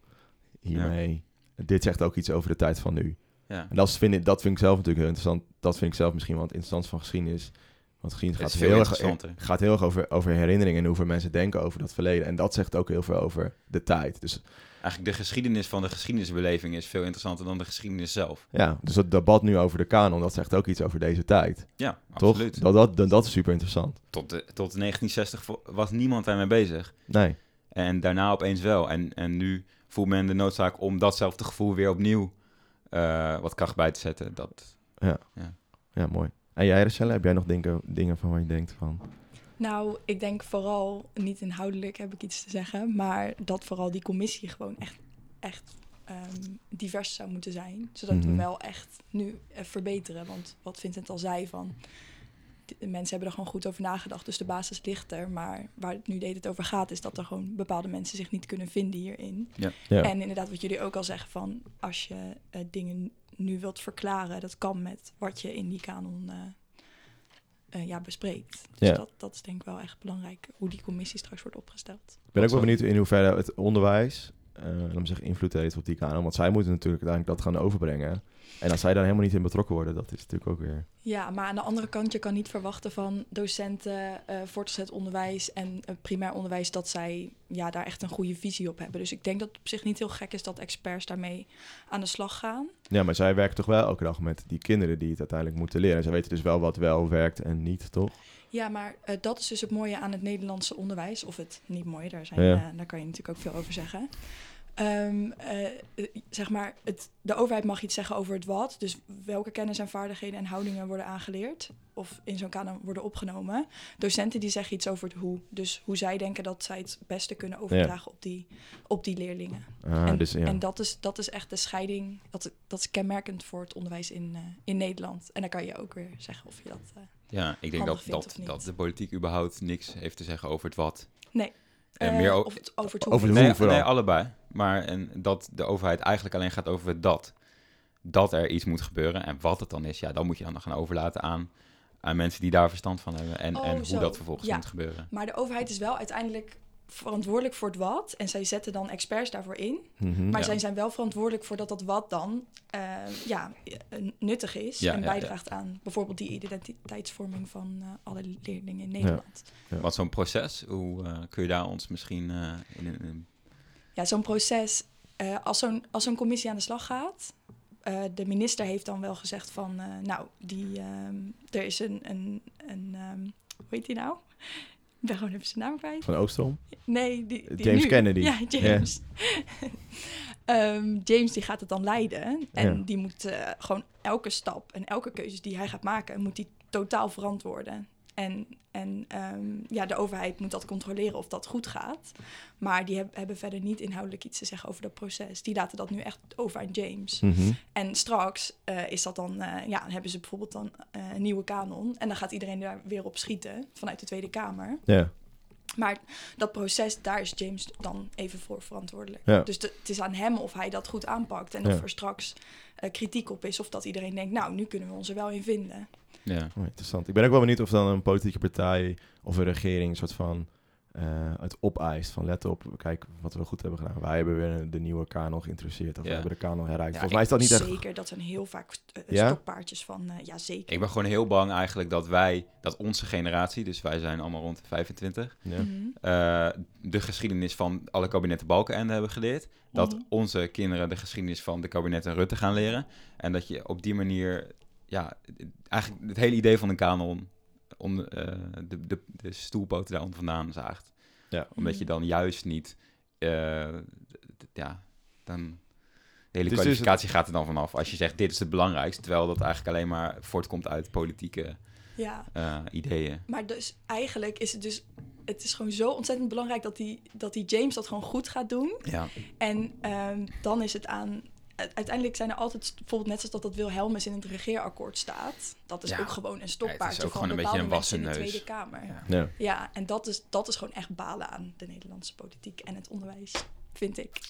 hiermee. Dit zegt ook iets over de tijd van nu. ja. En dat vind, ik, dat vind ik zelf natuurlijk heel interessant. Dat vind ik zelf misschien wel het interessant van geschiedenis. Want Het gaat veel heel, erg, interessanter. gaat heel erg over, over herinneringen en hoeveel mensen denken over dat verleden. En dat zegt ook heel veel over de tijd. Dus Eigenlijk de geschiedenis van de geschiedenisbeleving is veel interessanter dan de geschiedenis zelf. ja, dus het debat nu over de kanon, dat zegt ook iets over deze tijd. Ja, Toch? absoluut. Dat, dat, dat, is super interessant. Tot, de, tot 1960 vo- was niemand daarmee bezig. Nee. En daarna opeens wel. En, en nu voelt men de noodzaak om datzelfde gevoel weer opnieuw eh, wat kracht bij te zetten. Dat, Ja, mooi. En jij, Rachelle, heb jij nog dingen, dingen van waar je denkt van... Nou, ik denk vooral, niet inhoudelijk heb ik iets te zeggen, maar dat vooral die commissie gewoon echt, echt ehm, divers zou moeten zijn. Zodat Mhm. we wel echt nu eh, verbeteren. Want wat Vincent al zei van, mensen hebben er gewoon goed over nagedacht. Dus de basis ligt er. Maar waar het nu de hele tijd over gaat, is dat er gewoon bepaalde mensen zich niet kunnen vinden hierin. Ja. Ja. En inderdaad, wat jullie ook al zeggen, van als je eh, dingen nu wilt verklaren, dat kan met wat je in die kanon eh, eh, ja, bespreekt. Dus Ja. dat, dat is denk ik wel echt belangrijk, hoe die commissie straks wordt opgesteld. Ik ben ook wel benieuwd in hoeverre het onderwijs, eh me zeggen, invloed heeft op die kanon. Want zij moeten natuurlijk uiteindelijk dat gaan overbrengen. En als zij daar helemaal niet in betrokken worden, dat is natuurlijk ook weer... Ja, maar aan de andere kant, je kan niet verwachten van docenten, eh voortgezet onderwijs en eh, primair onderwijs dat zij ja, daar echt een goede visie op hebben. Dus ik denk dat het op zich niet heel gek is dat experts daarmee aan de slag gaan. Ja, maar zij werken toch wel elke dag met die kinderen die het uiteindelijk moeten leren. En zij weten dus wel wat wel werkt en niet, toch? Ja, maar eh, dat is dus het mooie aan het Nederlandse onderwijs. Of het niet mooie, daar, zijn, Ja. daar kan je natuurlijk ook veel over zeggen. Ehm, eh, eh, zeg maar, het, de overheid mag iets zeggen over het wat. Dus welke kennis en vaardigheden en houdingen worden aangeleerd. Of in zo'n kanon worden opgenomen. Docenten die zeggen iets over het hoe. Dus hoe zij denken dat zij het beste kunnen overdragen op, die, op die leerlingen. Ah, en dus, ja. en dat, is, dat is echt de scheiding. Dat, dat is kenmerkend voor het onderwijs in, eh, in Nederland. En dan kan je ook weer zeggen of je dat... eh, Ja, ik denk dat, dat, dat de politiek überhaupt niks heeft te zeggen over het wat. Nee. En eh, meer of het over het hoe. over de nee, hoe vooral. nee, allebei. Maar en dat de overheid eigenlijk alleen gaat over dat. Dat er iets moet gebeuren. En wat het dan is, ja, dan moet je dan nog gaan overlaten aan, aan mensen die daar verstand van hebben. En, Oh, en hoe zo. dat vervolgens Ja. moet gebeuren. Maar de overheid is wel uiteindelijk verantwoordelijk voor het wat. En zij zetten dan experts daarvoor in. Mhm. Maar Ja. zij zijn wel verantwoordelijk voor dat dat wat dan eh, ja, eh, nuttig is. Ja, en ja, bijdraagt aan bijvoorbeeld die identiteitsvorming van eh, alle leerlingen in Nederland. Ja, Ja. Wat zo'n proces, hoe kun je daar ons misschien in, in, in- zo'n proces, als zo'n als zo'n commissie aan de slag gaat... de minister heeft dan wel gezegd van... eh, nou, die, ehm, er is een... een, een ehm, hoe heet die nou? Ik ben gewoon even zijn naam kwijt. Van Oostrom? Nee, die, die James nu- Kennedy. Ja, James. [laughs] Ehm, James die gaat het dan leiden. En Ja. die moet eh, gewoon elke stap en elke keuze die hij gaat maken, moet hij totaal verantwoorden. En, en ehm, ja, de overheid moet dat controleren of dat goed gaat. Maar die heb- hebben verder niet inhoudelijk iets te zeggen over dat proces. Die laten dat nu echt over aan James. Mhm. En straks eh, is dat dan, eh, ja, hebben ze bijvoorbeeld dan eh, een nieuwe kanon. En dan gaat iedereen daar weer op schieten vanuit de Tweede Kamer. Ja. Maar dat proces, daar is James dan even voor verantwoordelijk. Ja. Dus de- het is aan hem of hij dat goed aanpakt. En Ja. of er straks eh, kritiek op is. Of dat iedereen denkt, nou, nu kunnen we ons er wel in vinden. ja. Oh, interessant. Ik ben ook wel benieuwd of dan een politieke partij of een regering een soort van eh, het opeist. Van let op, kijk wat we goed hebben gedaan. Wij hebben weer de nieuwe kanon geïnteresseerd. Of we hebben de kanon herrijkt. Ja, Volgens mij is dat niet echt... Zeker, dat zijn heel vaak Ja? stokpaardjes van, eh, ja zeker. Ik ben gewoon heel bang eigenlijk dat wij, dat onze generatie, dus wij zijn allemaal rond de 25, Ja. Mhm. eh, de geschiedenis van alle kabinetten Balkenende hebben geleerd. Dat Mhm. onze kinderen de geschiedenis van de kabinetten Rutte gaan leren. En dat je op die manier, ja, eigenlijk het hele idee van een kanon, om, eh, de, de, de stoelpoten daaronder vandaan zaagt. Ja. Omdat je Mhm. dan juist niet, eh, ja, dan... De hele Dus- dus kwalificatie gaat er dan vanaf als je zegt dit is het belangrijkste, terwijl dat eigenlijk alleen maar voortkomt uit politieke Ja, eh, ideeën. maar dus eigenlijk is het dus... Het is gewoon zo ontzettend belangrijk dat die, dat die James dat gewoon goed gaat doen. Ja, En ehm, dan is het aan. Uiteindelijk zijn er altijd, bijvoorbeeld net zoals dat dat Wilhelmus in het regeerakkoord staat. Dat is Ja. ook gewoon een stokpaardje ook van gewoon een beetje bepaalde een mensen in de wassen Tweede neus. Kamer. Ja, Ja. Ja. en dat is, dat is gewoon echt balen aan de Nederlandse politiek en het onderwijs, vind ik.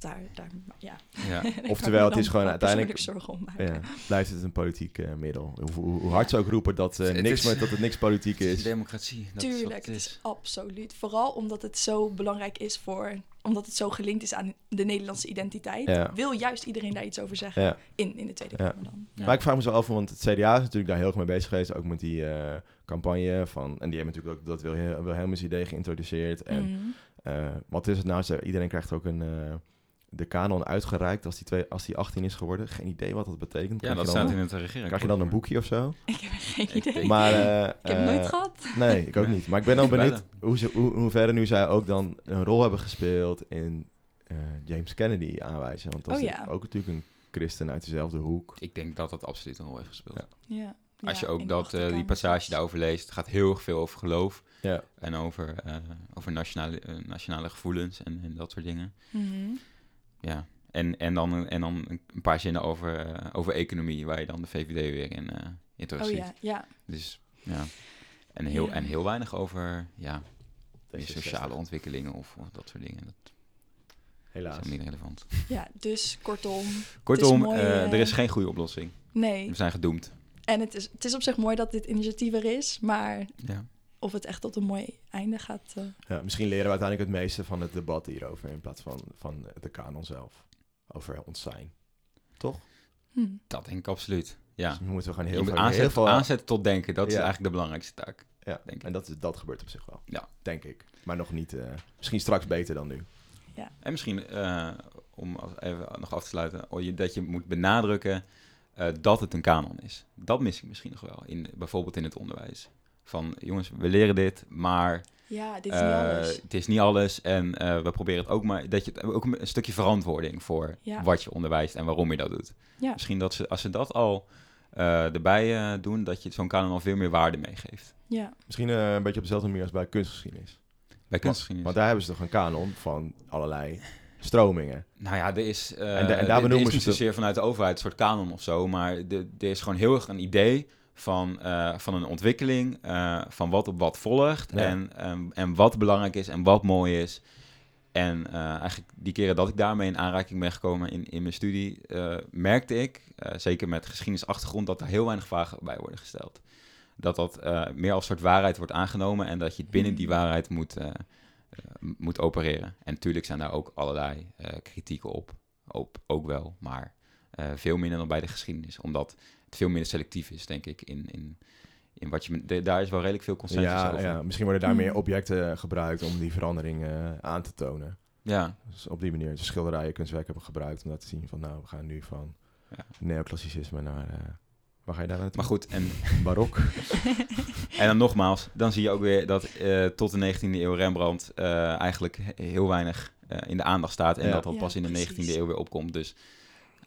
Daar, daar, ja. ja. [laughs] Ik Oftewel, het is gewoon uiteindelijk- zorgen om maken. Ja, blijft het een politiek eh, middel. Hoe, hoe, hoe hard ze ook roepen dat, eh, Het niks, is- maar dat het niks politiek Het is democratie. Dat Tuurlijk, het het is is. absoluut. Vooral omdat het zo belangrijk is voor, omdat het zo gelinkt is aan de Nederlandse identiteit. Ja. Wil juist iedereen daar iets over zeggen Ja. in, in de Tweede Ja. Kamer dan. Ja. Maar ik vraag me zo af, want het CDA is natuurlijk daar heel erg mee bezig geweest. Ook met die eh, campagne van... En die hebben natuurlijk ook dat Wilhe- Wilhelmus idee geïntroduceerd. En Mhm. eh, wat is het nou? Ze- Iedereen krijgt ook een... eh, de kanon uitgereikt als die, twee, als die 18 is geworden. Geen idee wat dat betekent. Ja, Krijg dat je dan, staat in het regering. Krijg je dan een boekje of zo? [laughs] Ik heb geen idee. Maar, eh, ik heb het nooit eh, gehad. Nee, ik ook niet. Maar ik ben dan benieuwd hoe, ze, hoe, hoe verder nu zij ook dan een rol hebben gespeeld in eh, James Kennedy aanwijzen. Want dat Oh is ja. ook natuurlijk een christen uit dezelfde hoek. Ik denk dat dat absoluut een rol heeft gespeeld. Ja. Ja. Als Ja, je ook dat, eh, die passage daarover leest, het gaat heel erg veel over geloof Ja. en over, eh, over nationale, nationale gevoelens en, en dat soort dingen. Mhm. Ja. En, en, dan, en dan een paar zinnen over, eh, over economie, waar je dan de VVD weer in, eh in Oh ja, ja. Dus Ja. En, heel, Ja. en heel weinig over ja, D66. sociale ontwikkelingen of, of dat soort dingen. Dat is Helaas. helemaal niet relevant. Ja, dus kortom. Kortom, mooi, eh, er is geen goede oplossing. Nee. We zijn gedoemd. En het is, het is op zich mooi dat dit initiatief er is. Maar Ja. Of het echt tot een mooi einde gaat. eh, Ja, misschien leren we uiteindelijk het meeste van het debat hierover in plaats van, van de kanon zelf. Over ons zijn. Toch? hm. Dat denk ik absoluut. Ja. Dus moeten we gewoon Je heel veel... heel aanzetten, veel aanzetten tot denken. Dat is Ja. eigenlijk de belangrijkste taak. ja, denk ik. en dat, is- dat gebeurt op zich wel. Ja. Denk ik. Maar nog niet... eh, misschien straks beter dan nu. En misschien, eh, om als- even nog af te sluiten, oh, je- dat je moet benadrukken eh, dat het een kanon is. Dat mis ik misschien nog wel, in, bijvoorbeeld in het onderwijs. Van, jongens, we leren dit, maar Ja, dit is niet eh, alles. het is niet alles. En eh, we proberen het ook maar, dat je het- ook een stukje verantwoording voor Ja. wat je onderwijst en waarom je dat doet. Ja. Misschien dat ze, als ze dat al eh, erbij eh, doen, dat je zo'n kanon al veel meer waarde meegeeft. Ja, Misschien een beetje op dezelfde manier als bij kunstgeschiedenis. Bij kunstgeschiedenis. Want daar hebben ze toch een kanon van allerlei stromingen. Nou ja, er is, eh En en daar benoemen niet ze- zozeer vanuit de overheid een soort kanon of zo, maar de, er is gewoon heel erg een idee van, eh, van een ontwikkeling, eh, van wat op wat volgt Ja. en, en wat belangrijk is en wat mooi is. En eh, eigenlijk die keren dat ik daarmee in aanraking ben gekomen in, in mijn studie, merkte ik, zeker met geschiedenisachtergrond, dat er heel weinig vragen bij worden gesteld. Dat dat meer als soort waarheid wordt aangenomen en dat je binnen die waarheid moet, moet opereren. En natuurlijk zijn daar ook allerlei kritieken op, op, ook wel, maar veel minder dan bij de geschiedenis, omdat veel minder selectief is, denk ik, in, in, in wat je... de- daar is wel redelijk veel consensus Ja, over. ja, misschien worden daar Hmm. meer objecten gebruikt om die verandering eh, aan te tonen. ja. Dus op die manier, dus schilderijen, kunstwerken hebben gebruikt om dat te zien van, nou, we gaan nu van Ja. neoclassicisme naar, eh, waar ga je daar naartoe? Maar goed, en, [laughs] Barok. en dan nogmaals, dan zie je ook weer dat eh, tot de 19e eeuw Rembrandt eh, eigenlijk he- heel weinig eh, in de aandacht staat en Ja. dat dat Ja, pas in de precies. 19e eeuw weer opkomt. Dus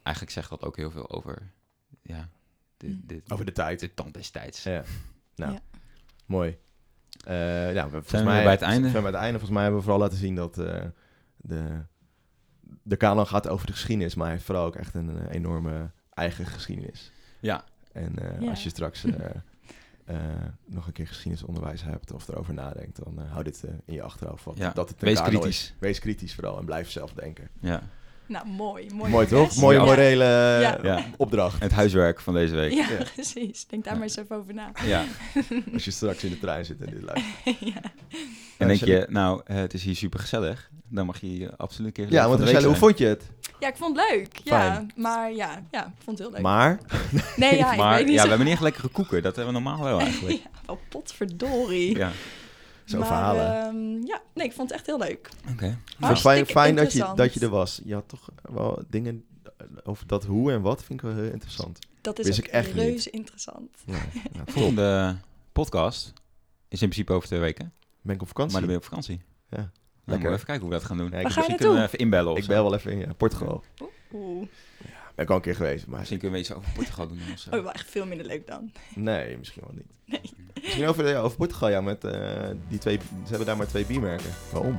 eigenlijk zegt dat ook heel veel over ja, de, Mm. de, Over de tijd. de tand destijds. Ja. Nou, Ja. mooi. Eh, ja, we, volgens we mij, bij het einde? Zijn we bij het einde. Volgens mij hebben we vooral laten zien dat eh, de, de kanon gaat over de geschiedenis, maar hij heeft vooral ook echt een, eh, enorme eigen geschiedenis. Ja. En eh, Ja. als je straks [laughs] nog een keer geschiedenisonderwijs hebt of erover nadenkt, dan eh, hou dit in je achterhoofd. Ja, dat het wees kritisch. Is. Wees kritisch vooral en blijf zelf denken. Ja. Nou mooi. Mooi, Mooi toch? Mooie Ja. morele Ja. Ja. opdracht. Het huiswerk van deze week. Ja, Ja. precies. Denk daar maar eens even over na. Ja. [laughs] Als je straks in de trein zit en dit luistert. [laughs] ja. En denk je, nou, eh, het is hier super gezellig. Dan mag je hier absoluut een keer Ja, want Rachel, hoe vond je het? ja, ik vond het leuk. Ja, Fijn. maar ja, ja, ik vond het heel leuk. Maar, nee, ja, ik maar weet niet ja, we zo- hebben niet echt lekkere koeken. Dat hebben we normaal wel [laughs] eigenlijk. ja, oh, potverdorie. Ja, zo maar, verhalen. ehm, ja, nee, ik vond het echt heel leuk. oké. Hartstikke fijn, fijn dat, je, dat je er was. Je had toch wel dingen over dat hoe en wat vind ik wel heel interessant. Dat is Wist ook ik echt niet. reuze interessant. Ja, [laughs] ja. Volgende podcast is in principe over twee weken. Ben ik op vakantie? Maar dan ben je op vakantie. Ja. Nou, Lekker. we even kijken hoe we dat gaan doen. Ja, ik, Waar ga je kunnen we even inbellen of ik zo. ben wel even in ja, Portugal. Oeh. Ben ik al een keer geweest, maar Misschien kunnen we iets over Portugal doen of zo. Oh, wel echt veel minder leuk dan. nee, misschien wel niet. Nee. Misschien over, ja, over Portugal, ja, met eh, die twee, ze hebben daar maar twee biermerken. Waarom?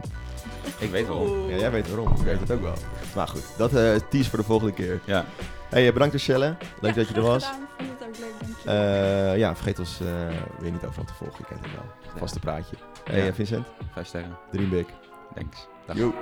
Ik weet wel. Oeh. Ja, jij weet waarom, ik weet het ook wel. Maar goed, dat eh tease voor de volgende keer. Ja, Hey, eh, bedankt Michelle, leuk Ja, dat je er was. gedaan. Vond het ook leuk, dank je. Eh, ja, vergeet ons eh, weer niet overal te volgen, je kent het wel. Vaste praatje. Hey Ja. eh, Vincent, vijf sterren. Dream Big. Thanks. Dag. Yo.